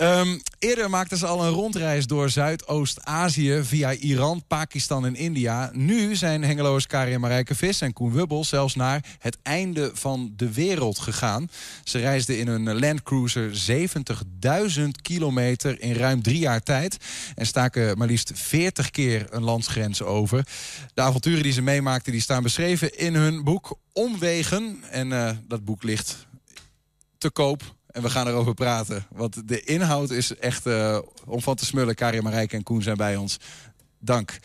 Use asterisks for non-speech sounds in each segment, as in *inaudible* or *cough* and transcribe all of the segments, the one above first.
Um, eerder maakten ze al een rondreis door Zuidoost-Azië via Iran, Pakistan en India. Nu zijn Hengeloers Karin Marijke Vis en Koen Wubbel zelfs naar het einde van de wereld gegaan. Ze reisden in hun Landcruiser 70.000 kilometer in ruim drie jaar tijd... en staken maar liefst 40 keer een landsgrens over. De avonturen die ze meemaakten die staan beschreven in hun boek Omwegen. En uh, dat boek ligt te koop en we gaan erover praten. Want de inhoud is echt uh, om van te smullen. Karin Marijke en Koen zijn bij ons. Dank.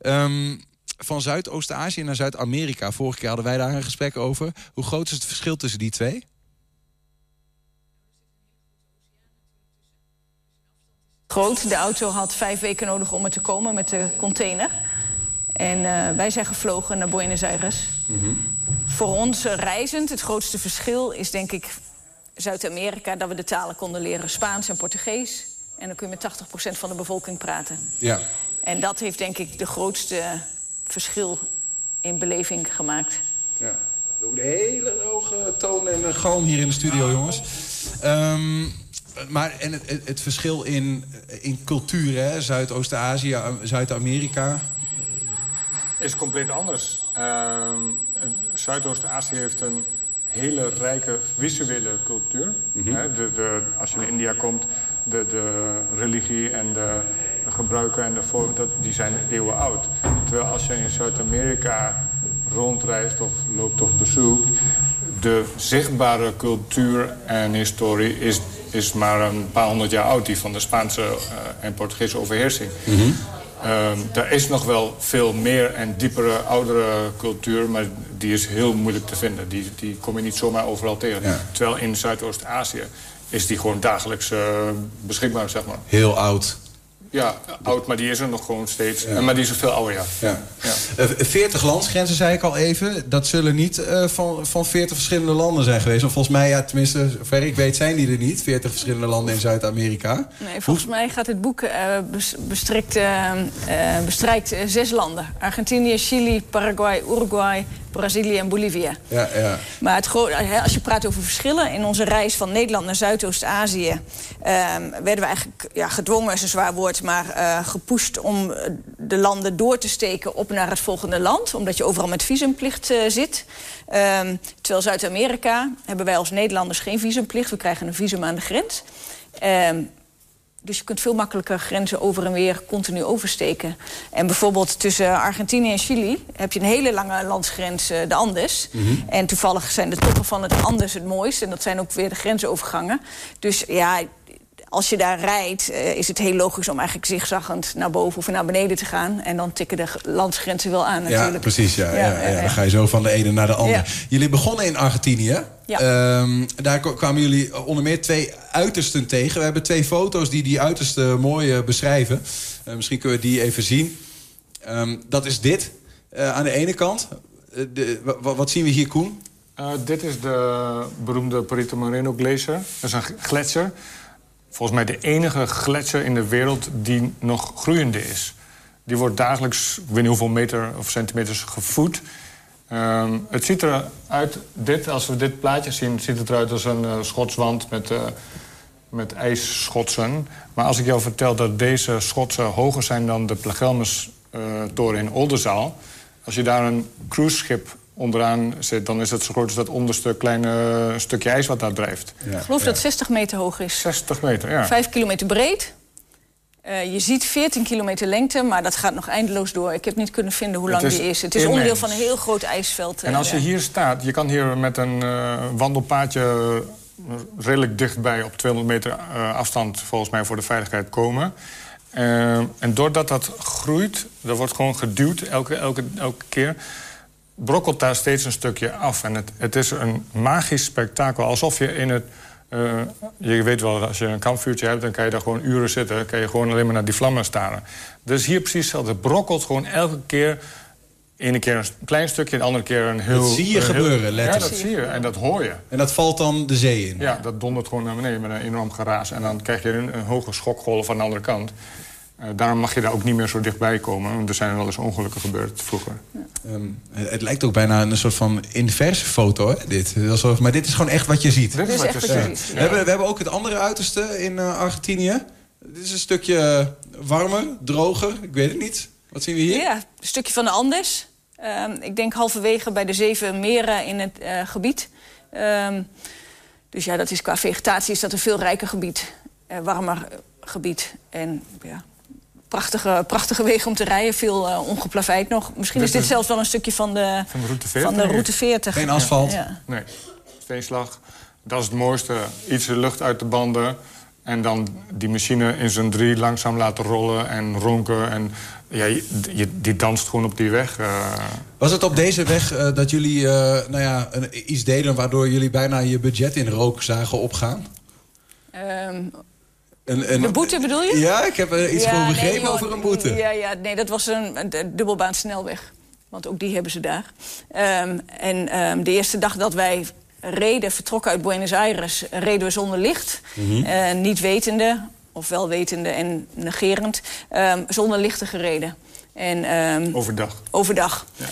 Um, van Zuidoost-Azië naar Zuid-Amerika. Vorige keer hadden wij daar een gesprek over. Hoe groot is het verschil tussen die twee? Groot. De auto had vijf weken nodig om er te komen met de container. En uh, wij zijn gevlogen naar Buenos Aires. Mm -hmm. Voor ons reizend, het grootste verschil is denk ik Zuid-Amerika... dat we de talen konden leren, Spaans en Portugees. En dan kun je met 80% van de bevolking praten. Ja. En dat heeft denk ik de grootste verschil in beleving gemaakt. Ja. Ook de hele hoge toon en galm hier in de studio, jongens. Um, maar en het, het, verschil in, in cultuur, hè? Zuidoost-Azië, Zuid-Amerika... Is compleet anders. Uh, Zuidoost-Azië heeft een hele rijke visuele. De, als je in India komt, de, de religie en de, de gebruiken en de vorm, dat, die zijn eeuwen oud. Terwijl als je in Zuid-Amerika rondreist of loopt of bezoekt... de zichtbare cultuur en historie is, is maar een paar honderd jaar oud... die van de Spaanse uh, en Portugese overheersing. Mm -hmm. Er is nog wel veel meer en diepere, oudere cultuur... maar die is heel moeilijk te vinden. Die, die kom je niet zomaar overal tegen. Ja. Terwijl in Zuidoost-Azië is die gewoon dagelijks uh, beschikbaar, zeg maar. Heel oud. Ja, oud, maar die is er nog gewoon steeds. Ja. Maar die is veel ouder, ja. ja. ja. Uh, 40 landsgrenzen, zei ik al even. Dat zullen niet uh, van, van 40 verschillende landen zijn geweest. Of volgens mij, ja, tenminste, zover ik weet, zijn die er niet. 40 verschillende landen in Zuid-Amerika. Nee, volgens Hoe... mij gaat het boek uh, bestrikt, bestrijkt zes landen. Argentinië, Chili, Paraguay, Uruguay, Brazilië en Bolivia. Ja, ja. Maar het als je praat over verschillen... in onze reis van Nederland naar Zuidoost-Azië... Um, werden we eigenlijk ja, gedwongen, is een zwaar woord... maar uh, gepusht om de landen door te steken op naar het volgende land. Omdat je overal met visumplicht uh, zit. Um, terwijl Zuid-Amerika hebben wij als Nederlanders geen visumplicht. We krijgen een visum aan de grens. Um, dus je kunt veel makkelijker grenzen over en weer continu oversteken. En bijvoorbeeld tussen Argentinië en Chili heb je een hele lange landsgrens, de Andes. Mm -hmm. En toevallig zijn de toppen van het Andes het mooist. En dat zijn ook weer de grensovergangen. Dus ja, als je daar rijdt, uh, is het heel logisch om eigenlijk zigzaggend naar boven of naar beneden te gaan. En dan tikken de landsgrenzen wel aan natuurlijk. Ja, precies. Ja, ja, ja, ja. Dan ga je zo van de ene naar de andere. Jullie begonnen in Argentinië. Ja. Um, daar kwamen jullie onder meer twee uitersten tegen. We hebben twee foto's die die uitersten mooi uh, beschrijven. Uh, misschien kunnen we die even zien. Um, dat is dit, uh, aan de ene kant. De, wat zien we hier, Koen? dit is de beroemde Perito Moreno Glacier. Dat is een gletsjer. Volgens mij de enige gletsjer in de wereld die nog groeiende is. Die wordt dagelijks, ik weet niet hoeveel meter of centimeters, gevoed. Um, het ziet eruit, dit, als we dit plaatje zien, ziet het eruit als een uh, schotswand met, uh, met ijsschotsen. Maar als ik jou vertel dat deze schotsen hoger zijn dan de Plagelmus-toren uh, in Oldenzaal... als je daar een cruiseschip onderaan zit... dan is het zo groot als dat onderste kleine stukje ijs wat daar drijft. Ja. Ik geloof ja. dat het 60 meter hoog is. 60 meter, ja. 5 kilometer breed. Uh, je ziet 14 kilometer lengte, maar dat gaat nog eindeloos door. Ik heb niet kunnen vinden hoe lang die is. Het is immens. onderdeel van een heel groot ijsveld. En als je hier staat, je kan hier met een uh, wandelpaadje redelijk dichtbij op 200 meter uh, afstand volgens mij voor de veiligheid komen. Uh, en doordat dat groeit, dat wordt gewoon geduwd elke, elke, elke keer brokkelt daar steeds een stukje af. En het, het is een magisch spektakel. Alsof je in het... Uh, je weet wel, als je een kampvuurtje hebt... dan kan je daar gewoon uren zitten. Dan kan je gewoon alleen maar naar die vlammen staren. Dus hier precies hetzelfde. Het brokkelt gewoon elke keer... Ene keer een klein stukje, de andere keer een heel... Dat zie je gebeuren, heel, letterlijk. Ja, dat zie je. En dat hoor je. En dat valt dan de zee in? Ja, dat dondert gewoon naar beneden met een enorm geraas. En dan krijg je een, een hoge schokgolf aan de andere kant. Uh, daarom mag je daar ook niet meer zo dichtbij komen. Want er zijn wel eens ongelukken gebeurd vroeger. Ja. Ehm, het lijkt ook bijna een soort van inverse foto, hè, dit. Alsof, maar dit is gewoon echt wat je ziet. Dit is Dit is wat echt je wat ziet. je ziet. We, hebben, we hebben ook het andere uiterste in eh, Argentinië. Dit is een stukje warmer, droger, ik weet het niet. Wat zien we hier? Ja, een stukje van de Andes. Ehm, ik denk halverwege bij de zeven meren in het eh, gebied. Ehm, dus ja, dat is qua vegetatie is dat een veel rijker gebied. Eh, warmer eh, gebied. En ja, prachtige, prachtige wegen om te rijden. Veel eh ongeplaveid nog. Misschien is Dit zelfs wel een stukje van de, Van de route 40. van de denk ik. route 40. Geen asfalt. Ja. Nee, steenslag. Dat is het mooiste. Iets lucht uit de banden. En dan die machine in zijn drie langzaam laten rollen en ronken. En ja, je, je- die danst gewoon op die weg. eh. Was het op deze weg eh, dat jullie eh, nou ja, een, iets deden... waardoor jullie bijna je budget in rook zagen opgaan? Een, een- de boete bedoel je? Ja, ik heb er iets Ja, gewoon nee, begrepen joh, over een boete. Ja, ja, nee, dat was een, een, dubbelbaan snelweg. Want ook die hebben ze daar. Ehm, en ehm, de eerste dag dat wij reden, vertrokken uit Buenos Aires... reden we zonder licht. Mhm. Eh, niet wetende, of wel wetende en negerend... ehm, zonder lichten gereden. En ehm, overdag. overdag. Ja.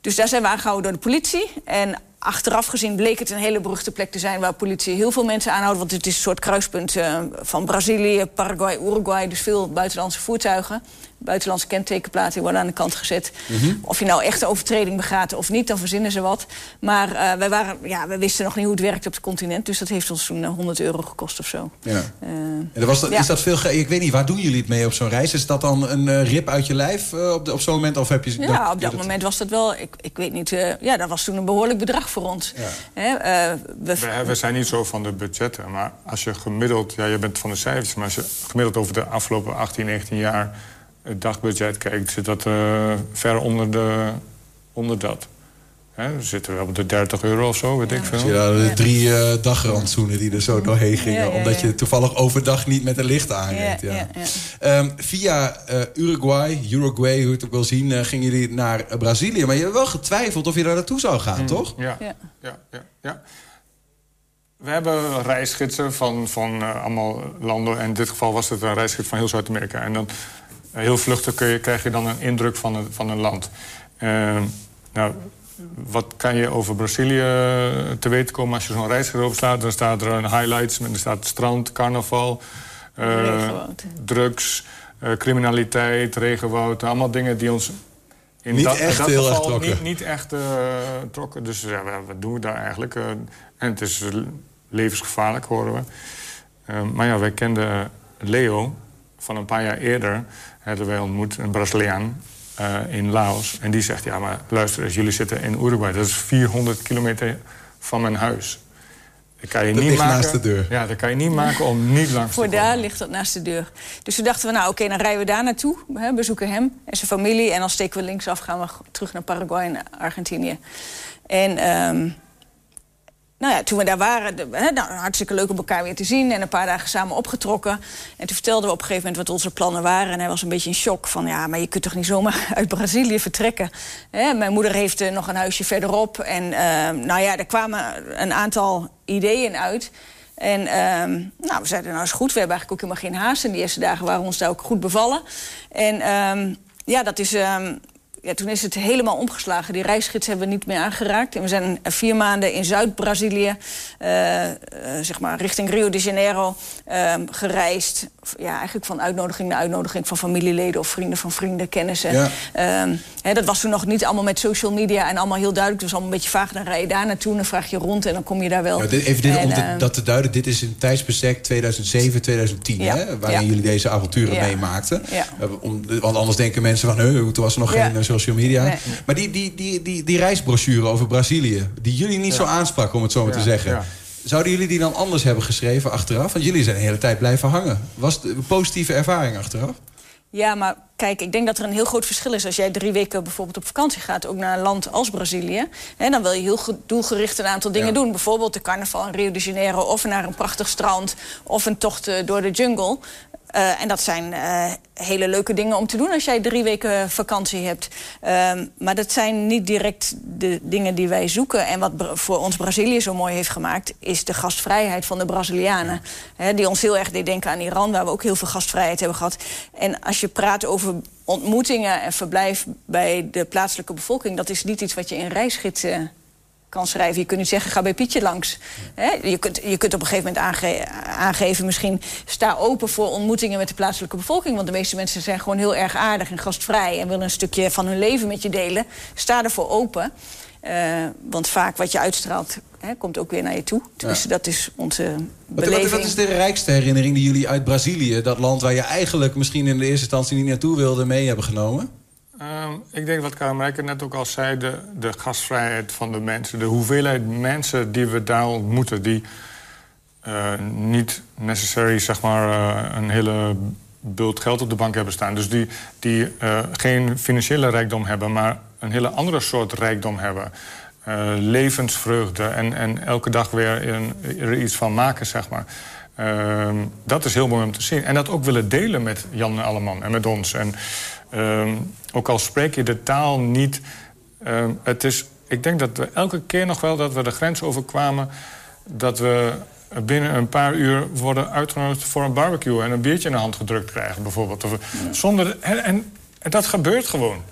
Dus daar zijn we aangehouden door de politie. En achteraf gezien bleek het een hele beruchte plek te zijn... waar politie heel veel mensen aanhoudt. Want het is een soort kruispunt eh, van Brazilië, Paraguay, Uruguay. Dus veel buitenlandse voertuigen. Buitenlandse kentekenplaten worden aan de kant gezet. Mhm. Of je nou echt een overtreding begaat of niet, dan verzinnen ze wat. Maar eh, wij, waren, ja, wij wisten nog niet hoe het werkt op het continent. Dus dat heeft ons toen eh, 100 euro gekost of zo. Ja. Eh, En er was dat, Ja. Is dat veel ge- Ik weet niet, waar doen jullie het mee op zo'n reis? Is dat dan een eh, rip uit je lijf eh, op, de- op zo'n moment? Of heb je Ja, op dat moment was dat wel, ik, ik weet niet, eh, ja, dat was toen een behoorlijk bedrag voor ons. Ja. Hè, eh, we, We, we zijn niet zo van de budgetten. Maar als je gemiddeld... Ja, je bent van de cijfers. Maar als je gemiddeld over de afgelopen 18, 19 jaar... het dagbudget kijkt, zit dat eh, ver onder, de, onder dat. Hè, we zitten wel op de 30 euro of zo, weet ik veel. Ja, de drie eh dagrantsoenen die er zo doorheen gingen. Ja, ja, Omdat je toevallig overdag niet met een licht aanreed. Ja, ja, ja. Ehm, via eh, Uruguay, Uruguay, hoe je het ook wil zien, gingen jullie naar Brazilië. Maar je hebt wel getwijfeld of je daar naartoe zou gaan, toch? Ja, Ja. ja, ja, ja. We hebben reisgidsen van, van allemaal landen. En in dit geval was het een reisgids van heel Zuid-Amerika. En dan heel vluchtig kun je, krijg je dan een indruk van een, van een land. Eh, nou, wat kan je over Brazilië eh, te weten komen als je zo'n reisgids opslaat? Dan staat er een highlights, er staat strand, carnaval, eh, drugs, eh, criminaliteit, regenwoud. Allemaal dingen die ons in Niet dat, echt dat heel erg geval trokken. Niet, niet echt eh, trokken. Dus ja, wat- doen we daar eigenlijk? En het is levensgevaarlijk, horen we. Eh, maar ja, wij kenden Leo van een paar jaar eerder. Hadden wij ontmoet, een Braziliaan eh, in Laos. En die zegt, ja, maar luister eens, jullie zitten in Uruguay. Dat is 400 kilometer van mijn huis. Dat kan je Dat niet ligt maken. naast de deur. Ja, dat kan je niet maken om niet langs Voor te komen. daar ligt dat naast de deur. Dus toen dachten we, nou oké, dan rijden we daar naartoe. Hè, bezoeken hem en zijn familie. En dan steken we linksaf, gaan we terug naar Paraguay en Argentinië. En ehm, nou ja, toen we daar waren, nou, hartstikke leuk om elkaar weer te zien. En een paar dagen samen opgetrokken. En toen vertelden we op een gegeven moment wat onze plannen waren. En hij was een beetje in shock van, ja, maar je kunt toch niet zomaar *laughs* uit Brazilië vertrekken. Mijn moeder heeft eh, nog een huisje verderop. En ehm, nou ja, er kwamen een aantal ideeën uit. En ehm, nou, we zeiden, nou is goed, we hebben eigenlijk ook helemaal geen haast. En die eerste dagen waren ons daar ook goed bevallen. En ehm, ja, dat is... ja, toen is het helemaal omgeslagen. Die reisgids hebben we niet meer aangeraakt. En we zijn vier maanden in Zuid-Brazilië, eh, eh, zeg maar richting Rio de Janeiro, ehm, gereisd. Ja, eigenlijk van uitnodiging naar uitnodiging van familieleden of vrienden van vrienden, kennissen. Ja. Ehm, hè, dat was toen nog niet allemaal met social media en allemaal heel duidelijk. Het was allemaal een beetje vaag. Dan rij je daar naartoe en dan vraag je rond en dan kom je daar wel. Ja, dit, even dit, En, om te- ehm, dat te duiden, dit is een tijdsbestek 2007, 2010, Ja, hè, waarin ja. jullie deze avonturen Ja. meemaakten. Ja. Eh, om, want anders denken mensen van, "Huh, toen was er nog Ja. geen eh, social media. Nee. Maar die, die, die, die, die reisbrochure over Brazilië, die jullie niet zo aansprak, om het zo maar te Ja, zeggen. Zouden jullie die dan anders hebben geschreven achteraf? Want jullie zijn de hele tijd blijven hangen. Was het een positieve ervaring achteraf? Ja, maar kijk, ik denk dat er een heel groot verschil is... als jij drie weken bijvoorbeeld op vakantie gaat... ook naar een land als Brazilië. Hè, dan wil je heel doelgericht een aantal dingen Ja. doen. Bijvoorbeeld de carnaval in Rio de Janeiro... of naar een prachtig strand, of een tocht eh, door de jungle. Uh, en dat zijn uh, hele leuke dingen om te doen als jij drie weken vakantie hebt. Um, maar dat zijn niet direct de dingen die wij zoeken. En wat voor ons Brazilië zo mooi heeft gemaakt... is de gastvrijheid van de Brazilianen. Die ons heel erg deed denken aan Iran... waar we ook heel veel gastvrijheid hebben gehad. En als je praat over ontmoetingen en verblijf bij de plaatselijke bevolking... dat is niet iets wat je in reisgidsen kan schrijven. Je kunt niet zeggen, ga bij Pietje langs. Je, kunt, je kunt op een gegeven moment aangeven... misschien sta open voor ontmoetingen met de plaatselijke bevolking. Want de meeste mensen zijn gewoon heel erg aardig en gastvrij... en willen een stukje van hun leven met je delen. Sta ervoor open. Uh, want vaak wat je uitstraalt, hè, komt ook weer naar je toe. Dus ja. dat is onze beleving. Wat, wat, is de rijkste herinnering die jullie uit Brazilië... dat land waar je eigenlijk misschien in de eerste instantie niet naartoe wilde... mee hebben genomen? Uh, ik denk wat Kamerlijke net ook al zei... De, de gastvrijheid van de mensen. De hoeveelheid mensen die we daar ontmoeten... die uh, niet necessary zeg maar, uh, een hele bult geld op de bank hebben staan. Dus die, die uh, geen financiële rijkdom hebben... maar een hele andere soort rijkdom hebben. levensvreugde en, en elke dag weer een, er iets van maken, zeg maar. Ehm, dat is heel mooi om te zien. En dat ook willen delen met Jan en Alleman en met ons. En Um, ook al spreek je de taal niet... Um, het is, ik denk dat we elke keer nog wel dat we de grens overkwamen... dat we binnen een paar uur worden uitgenodigd voor een barbecue... en een biertje in de hand gedrukt krijgen, bijvoorbeeld. Of, zonder, en, en, en, dat gebeurt gewoon.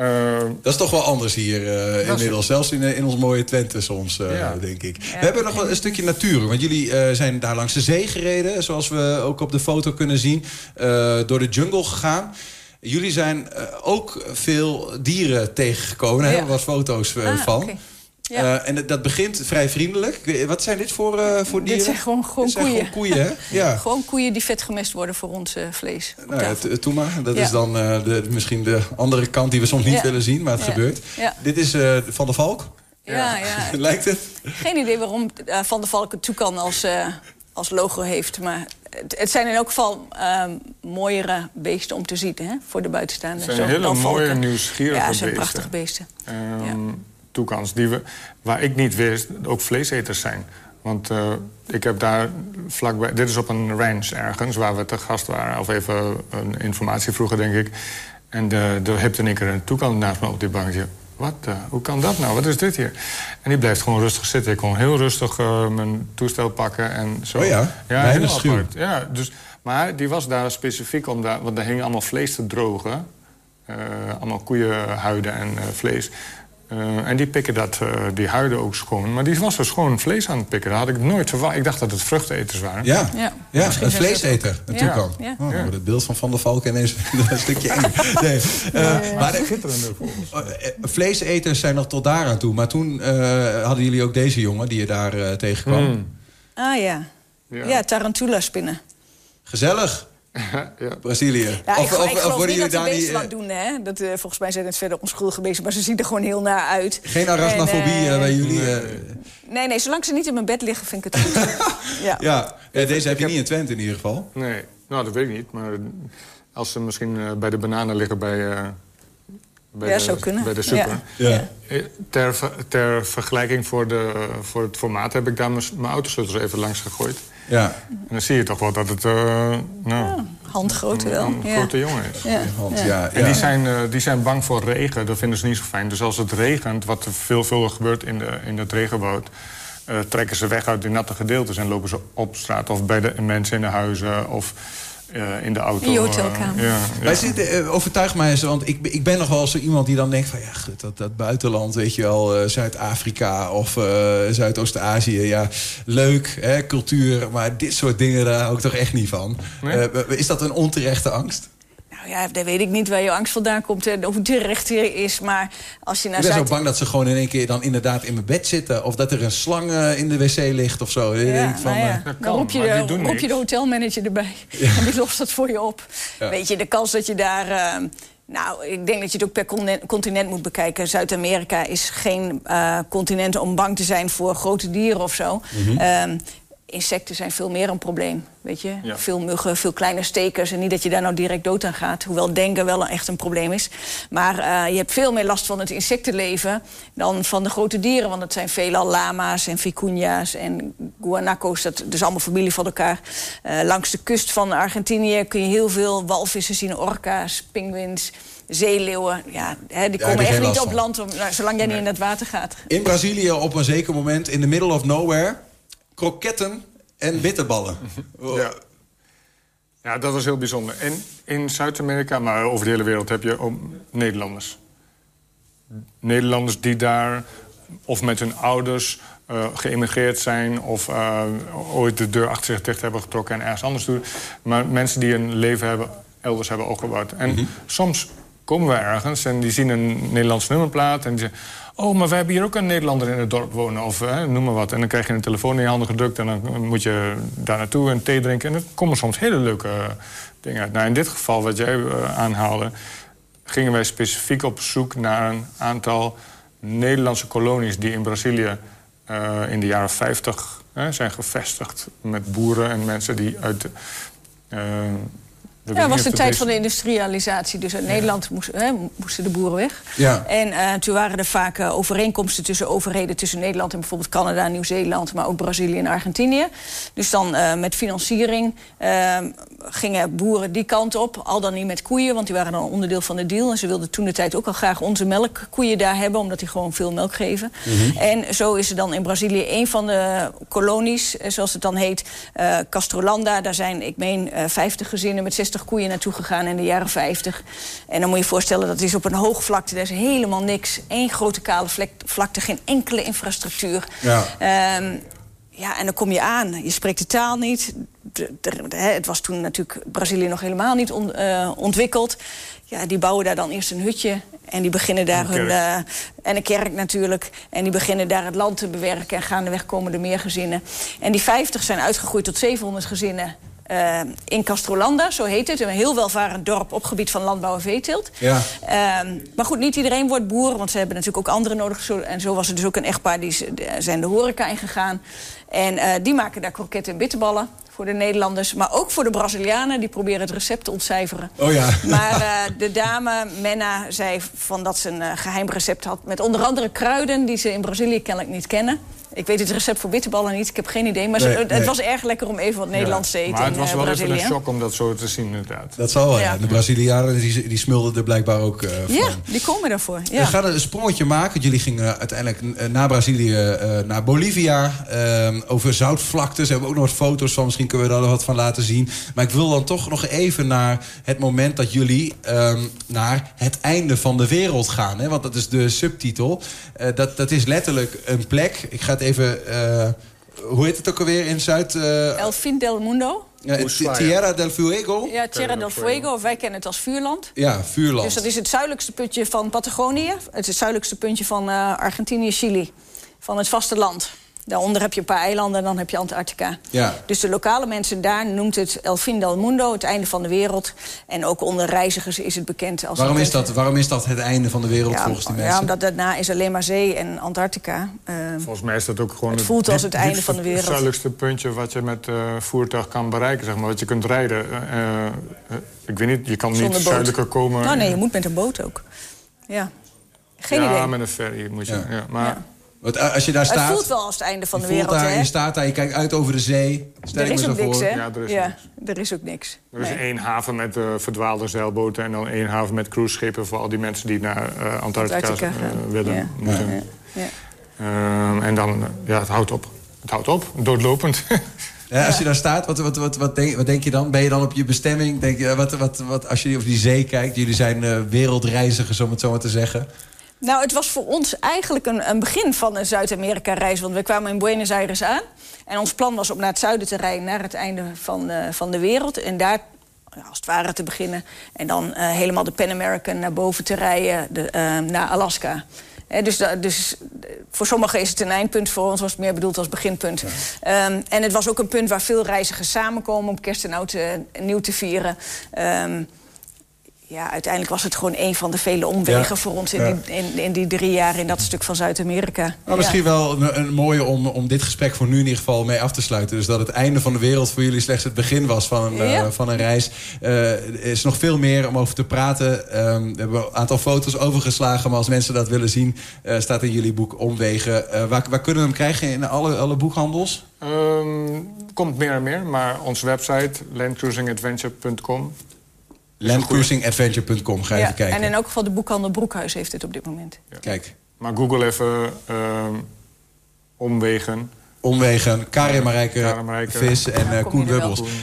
Uh, dat is toch wel anders hier uh, inmiddels. Zelfs in, in ons mooie Twente soms, uh, ja. denk ik. Ja. We hebben nog wel een stukje natuur. Want jullie zijn daar langs de zee gereden. Zoals we ook op de foto kunnen zien. door de jungle gegaan. Jullie zijn ook veel dieren tegengekomen. Daar ja. hebben we wat foto's ah, van. Okay. Ja. Uh, en dat begint vrij vriendelijk. Wat zijn dit voor, voor dieren? Dit zijn gewoon, gewoon zijn koeien. Gewoon koeien, hè? *laughs* Ja. gewoon koeien die vet gemest worden voor ons vlees. Nou, ja, maar. Dat is dan de, misschien de andere kant die we soms niet willen zien, maar het gebeurt. Dit is Van der Valk. Ja, ja. *laughs* Lijkt het? Geen idee waarom Van der Valk het toe kan als, als logo heeft. Maar het zijn in elk geval um, mooiere beesten om te zien hè, voor de buitenstaanders. Het zijn hele mooie, nieuwsgierige beesten. Ja, zijn prachtige beesten. Um, ja. Toekans, die we, waar ik niet wist, ook vleeseters zijn. Want uh, ik heb daar vlakbij... Dit is op een ranch ergens, waar we te gast waren. Of even een informatie vroegen, denk ik. En de, de hebt en ik er een toekan naast me op die bankje. Wat, uh, hoe kan dat nou? Wat is dit hier? En die blijft gewoon rustig zitten. Ik kon heel rustig uh, mijn toestel pakken en zo. Oh ja? Ja, heel apart. Ja, dus, maar die was daar specifiek om daar... Want er hing allemaal vlees te drogen. Allemaal koeienhuiden en vlees. Uh, en die pikken dat, uh, die huiden ook schoon. Maar die was dus gewoon vlees aan het pikken. Dat had ik nooit verwacht. Ik dacht dat het vruchteneters waren. Ja, ja. ja een vleeseter natuurlijk ja. al. Ja. Oh, ja. Het beeld van Van der Valk ineens *laughs* een stukje eng. Nee. Uh, maar de, vleeseters zijn nog tot daar aan toe. Maar toen hadden jullie ook deze jongen die je daar tegenkwam. Mm. Ah ja. Ja, tarantula spinnen. Gezellig. *laughs* ja. Brazilië. Ja, of, ik, of, ik of worden jullie daar niet... wat doen, hè? Dat, uh, volgens mij zijn het verder onschuldige beesten, maar ze zien er gewoon heel naar uit. Geen arachnofobie en, uh, bij jullie? Uh... Nee, nee, zolang ze niet in mijn bed liggen, vind ik het goed. *laughs* ja. ja. deze heb je niet in Twente in ieder geval. Nee, nou, dat weet ik niet. Maar als ze misschien bij de bananen liggen bij... Bij, ja, de, zou kunnen. bij de super. Ja. Ter, ter vergelijking voor, de, voor het formaat heb ik daar mijn autosleutels even langs gegooid. Ja. En dan zie je toch wel dat het uh, nou, ja, handgrootte wel. een, een ja. grote jongen is. Ja. En die zijn, uh, die zijn bang voor regen. Dat vinden ze niet zo fijn. Dus als het regent, wat veelvuldig gebeurt in, de, in het regenwoud... Uh, trekken ze weg uit die natte gedeeltes en lopen ze op straat... of bij de mensen in de huizen of uh, in de auto. In je hotelkamer. Uh, ja, ja. Wij zitten, uh, overtuig mij eens, want ik, ik ben nog wel zo iemand die dan denkt van... ja, goed, dat, dat buitenland, weet je wel, Zuid-Afrika of Zuidoost-Azië... ja, leuk, hè, cultuur, maar dit soort dingen, daar hou ik toch echt niet van. Nee? is dat een onterechte angst? Nou ja, dat weet ik niet waar je angst vandaan komt en of het terecht is. Maar als je naar ik ben zo bang dat ze gewoon in één keer dan inderdaad in mijn bed zitten. Of dat er een slang uh, in de wc ligt of zo. Ja, denk van, nou ja. kan, dan roep je, de, roep je de hotelmanager erbij. *laughs* Ja. En die lost dat voor je op. Ja. Weet je, de kans dat je daar... Uh, nou, ik denk dat je het ook per continent moet bekijken. Zuid-Amerika is geen uh, continent om bang te zijn voor grote dieren of zo. Mm -hmm. Insecten zijn veel meer een probleem. Weet je? Veel muggen, veel kleine stekers. En niet dat je daar nou direct dood aan gaat. Hoewel denken wel echt een probleem is. Maar uh, je hebt veel meer last van het insectenleven dan van de grote dieren. Want het zijn veelal lama's en vicuña's en guanacos. Dat is allemaal familie van elkaar. Uh, langs de kust van Argentinië kun je heel veel walvissen zien. Orka's, pinguïns zeeleeuwen. Ja, hè, die komen echt niet op land om, nou, zolang jij niet in het water gaat. In Brazilië op een zeker moment, in the middle of nowhere kroketten en bitterballen. Ja. ja, dat was heel bijzonder. En in Zuid-Amerika, maar over de hele wereld heb je ook Nederlanders. Nederlanders die daar of met hun ouders uh, geëmigreerd zijn... of uh, ooit de deur achter zich dicht hebben getrokken en ergens anders doen. Maar mensen die een leven hebben, elders hebben opgebouwd. En mm soms komen we ergens en die zien een Nederlands nummerplaat... en die zeggen, Oh, maar we hebben hier ook een Nederlander in het dorp wonen. Of noem maar wat. En dan krijg je een telefoon in je handen gedrukt... en dan moet je daar naartoe en thee drinken. En er komen soms hele leuke eh, dingen uit. Nou, in dit geval, wat jij uh, aanhaalde... gingen wij specifiek op zoek naar een aantal Nederlandse kolonies... die in Brazilië uh, in de jaren 50 zijn gevestigd... met boeren en mensen die uit ja, het was de tijd van de industrialisatie. Dus uit Nederland moest, hè, moesten de boeren weg. Ja. En uh, toen waren er vaak uh, overeenkomsten tussen overheden... tussen Nederland en bijvoorbeeld Canada, Nieuw-Zeeland... maar ook Brazilië en Argentinië. Dus dan uh, met financiering gingen boeren die kant op. Al dan niet met koeien, want die waren dan onderdeel van de deal. En ze wilden toen de tijd ook al graag onze melkkoeien daar hebben... omdat die gewoon veel melk geven. Mm -hmm. En zo is er dan in Brazilië een van de kolonies... zoals het dan heet, Castrolanda. Daar zijn, ik meen, 50 gezinnen met 60 koeien naartoe gegaan in de jaren 50. En dan moet je je voorstellen, dat is op een hoogvlakte. Daar is helemaal niks. Eén grote kale vlakte, geen enkele infrastructuur. Ja. Um, ja, en dan kom je aan. Je spreekt de taal niet. De, de, de, het was toen natuurlijk Brazilië nog helemaal niet on, uh, ontwikkeld. Ja, die bouwen daar dan eerst een hutje. En die beginnen daar hun... Uh, en een kerk natuurlijk. En die beginnen daar het land te bewerken. En gaandeweg komen er meer gezinnen. En die 50 zijn uitgegroeid tot 700 gezinnen. Uh, in Castrolanda, zo heet het. Een heel welvarend dorp op gebied van landbouw en veeteelt. Ja. Uh, maar goed, niet iedereen wordt boer, want ze hebben natuurlijk ook anderen nodig. En zo was er dus ook een echtpaar, die zijn de horeca ingegaan. En uh, die maken daar kroketten en bitterballen voor de Nederlanders. Maar ook voor de Brazilianen, die proberen het recept te ontcijferen. Oh ja. Maar uh, *laughs* de dame, Menna, zei van dat ze een geheim recept had... met onder andere kruiden die ze in Brazilië kennelijk niet kennen. Ik weet het recept voor bitterballen niet, ik heb geen idee. Maar Nee, ze, het nee. was erg lekker om even wat Nederlands te eten Maar het was eh, wel even een shock om dat zo te zien, inderdaad. Dat zal wel, ja. Ja. De Brazilianen die, die smulden er blijkbaar ook eh, van. Ja, die komen daarvoor. We Ja. gaan een sprongetje maken. Jullie gingen uiteindelijk eh, na Brazilië eh, naar Bolivia. over zoutvlaktes. Daar hebben we ook nog wat foto's van. Misschien kunnen we daar nog wat van laten zien. Maar ik wil dan toch nog even naar het moment dat jullie ehm, naar het einde van de wereld gaan. Hè? Want dat is de subtitel. Eh, dat, dat is letterlijk een plek. Ik ga het even... eh, hoe heet het ook alweer in Zuid... eh, El Fin del Mundo. Ushuaia. Tierra del Fuego? Ja, Tierra del Fuego, of wij kennen het als vuurland. Ja, vuurland. Dus dat is het zuidelijkste puntje van Patagonië. Het is het zuidelijkste puntje van eh, Argentinië, Chili. Van het vasteland. Daaronder heb je een paar eilanden en dan heb je Antarctica. Ja. Dus de lokale mensen daar noemt het El Fin del Mundo, het einde van de wereld. En ook onder reizigers is het bekend als... Waarom is, dat, waarom is dat het einde van de wereld Ja, volgens die ja, mensen? omdat daarna is alleen maar zee en Antarctica. Eh, Volgens mij is dat ook gewoon Het voelt als het diep- einde van de wereld. Het zuidelijkste puntje wat je met eh voertuig kan bereiken, zeg maar. Wat je kunt rijden. Eh, ik weet niet, je kan Zonder niet boot. zuidelijker komen. nou nee, je moet met een boot ook. Ja. Geen ja, idee. met een ferry moet je. Ja. Ja. maar Ja. Want eh, als je daar Het staat... voelt wel als het einde van de wereld, daar, hè? je staat daar, je kijkt uit over de zee. Stel Er ik is me ook zo niks? Ja, er is ja, niks. er is ook niks. er is Nee. één haven met eh, verdwaalde zeilboten... en dan één haven met cruiseschepen voor al die mensen die naar eh, Antarctica, Antarctica willen. Ja. moeten. Ja. Ja. Ehm, en dan, ja, het houdt op. Het houdt op, doodlopend. *laughs* Ja, als je daar staat, wat, wat, wat, wat, denk, wat denk je dan? Ben je dan op je bestemming? Denk je, wat, wat, wat, als je over die zee kijkt, jullie zijn eh, wereldreizigers, om het zo maar te zeggen. Nou, het was voor ons eigenlijk een, een begin van een Zuid-Amerika-reis. Want we kwamen in Buenos Aires aan. En ons plan was om naar het zuiden te rijden, naar het einde van, eh, van de wereld. En daar als het ware te beginnen. En dan eh, helemaal de Pan American naar boven te rijden, de, eh, naar Alaska. Dus, da- dus voor sommigen is het een eindpunt, voor ons was het meer bedoeld als beginpunt. Ehm, en het was ook een punt waar veel reizigers samenkomen om kerst en oud nieuw te vieren. Ehm, ja, uiteindelijk was het gewoon een van de vele omwegen Ja, voor ons in, ja. die, in, in die drie jaar in dat stuk van Zuid-Amerika. Maar misschien wel een, een mooie om, om dit gesprek voor nu in ieder geval mee af te sluiten. Dus dat het einde van de wereld voor jullie slechts het begin was van een, Ja. eh, van een reis. Eh, er is nog veel meer om over te praten. Ehm, we hebben een aantal foto's overgeslagen. Maar als mensen dat willen zien, eh, staat in jullie boek Omwegen. Eh, waar, waar kunnen we hem krijgen? In alle, alle boekhandels? Ehm, komt meer en meer, maar onze website landcruisingadventure.com. Landcruisingadventure.com. Ga Ja, even kijken. En in elk geval de boekhandel Broekhuis heeft dit op dit moment. Kijk, Maar google even ehm, omwegen. Omwegen, Karin Marijke. Vis en eh, Koen.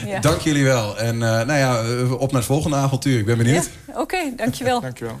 Ja. Dank jullie wel. En eh, nou ja, eh, op naar het volgende avontuur. Ik ben benieuwd. Ja, Oké, dankjewel. Dankjewel.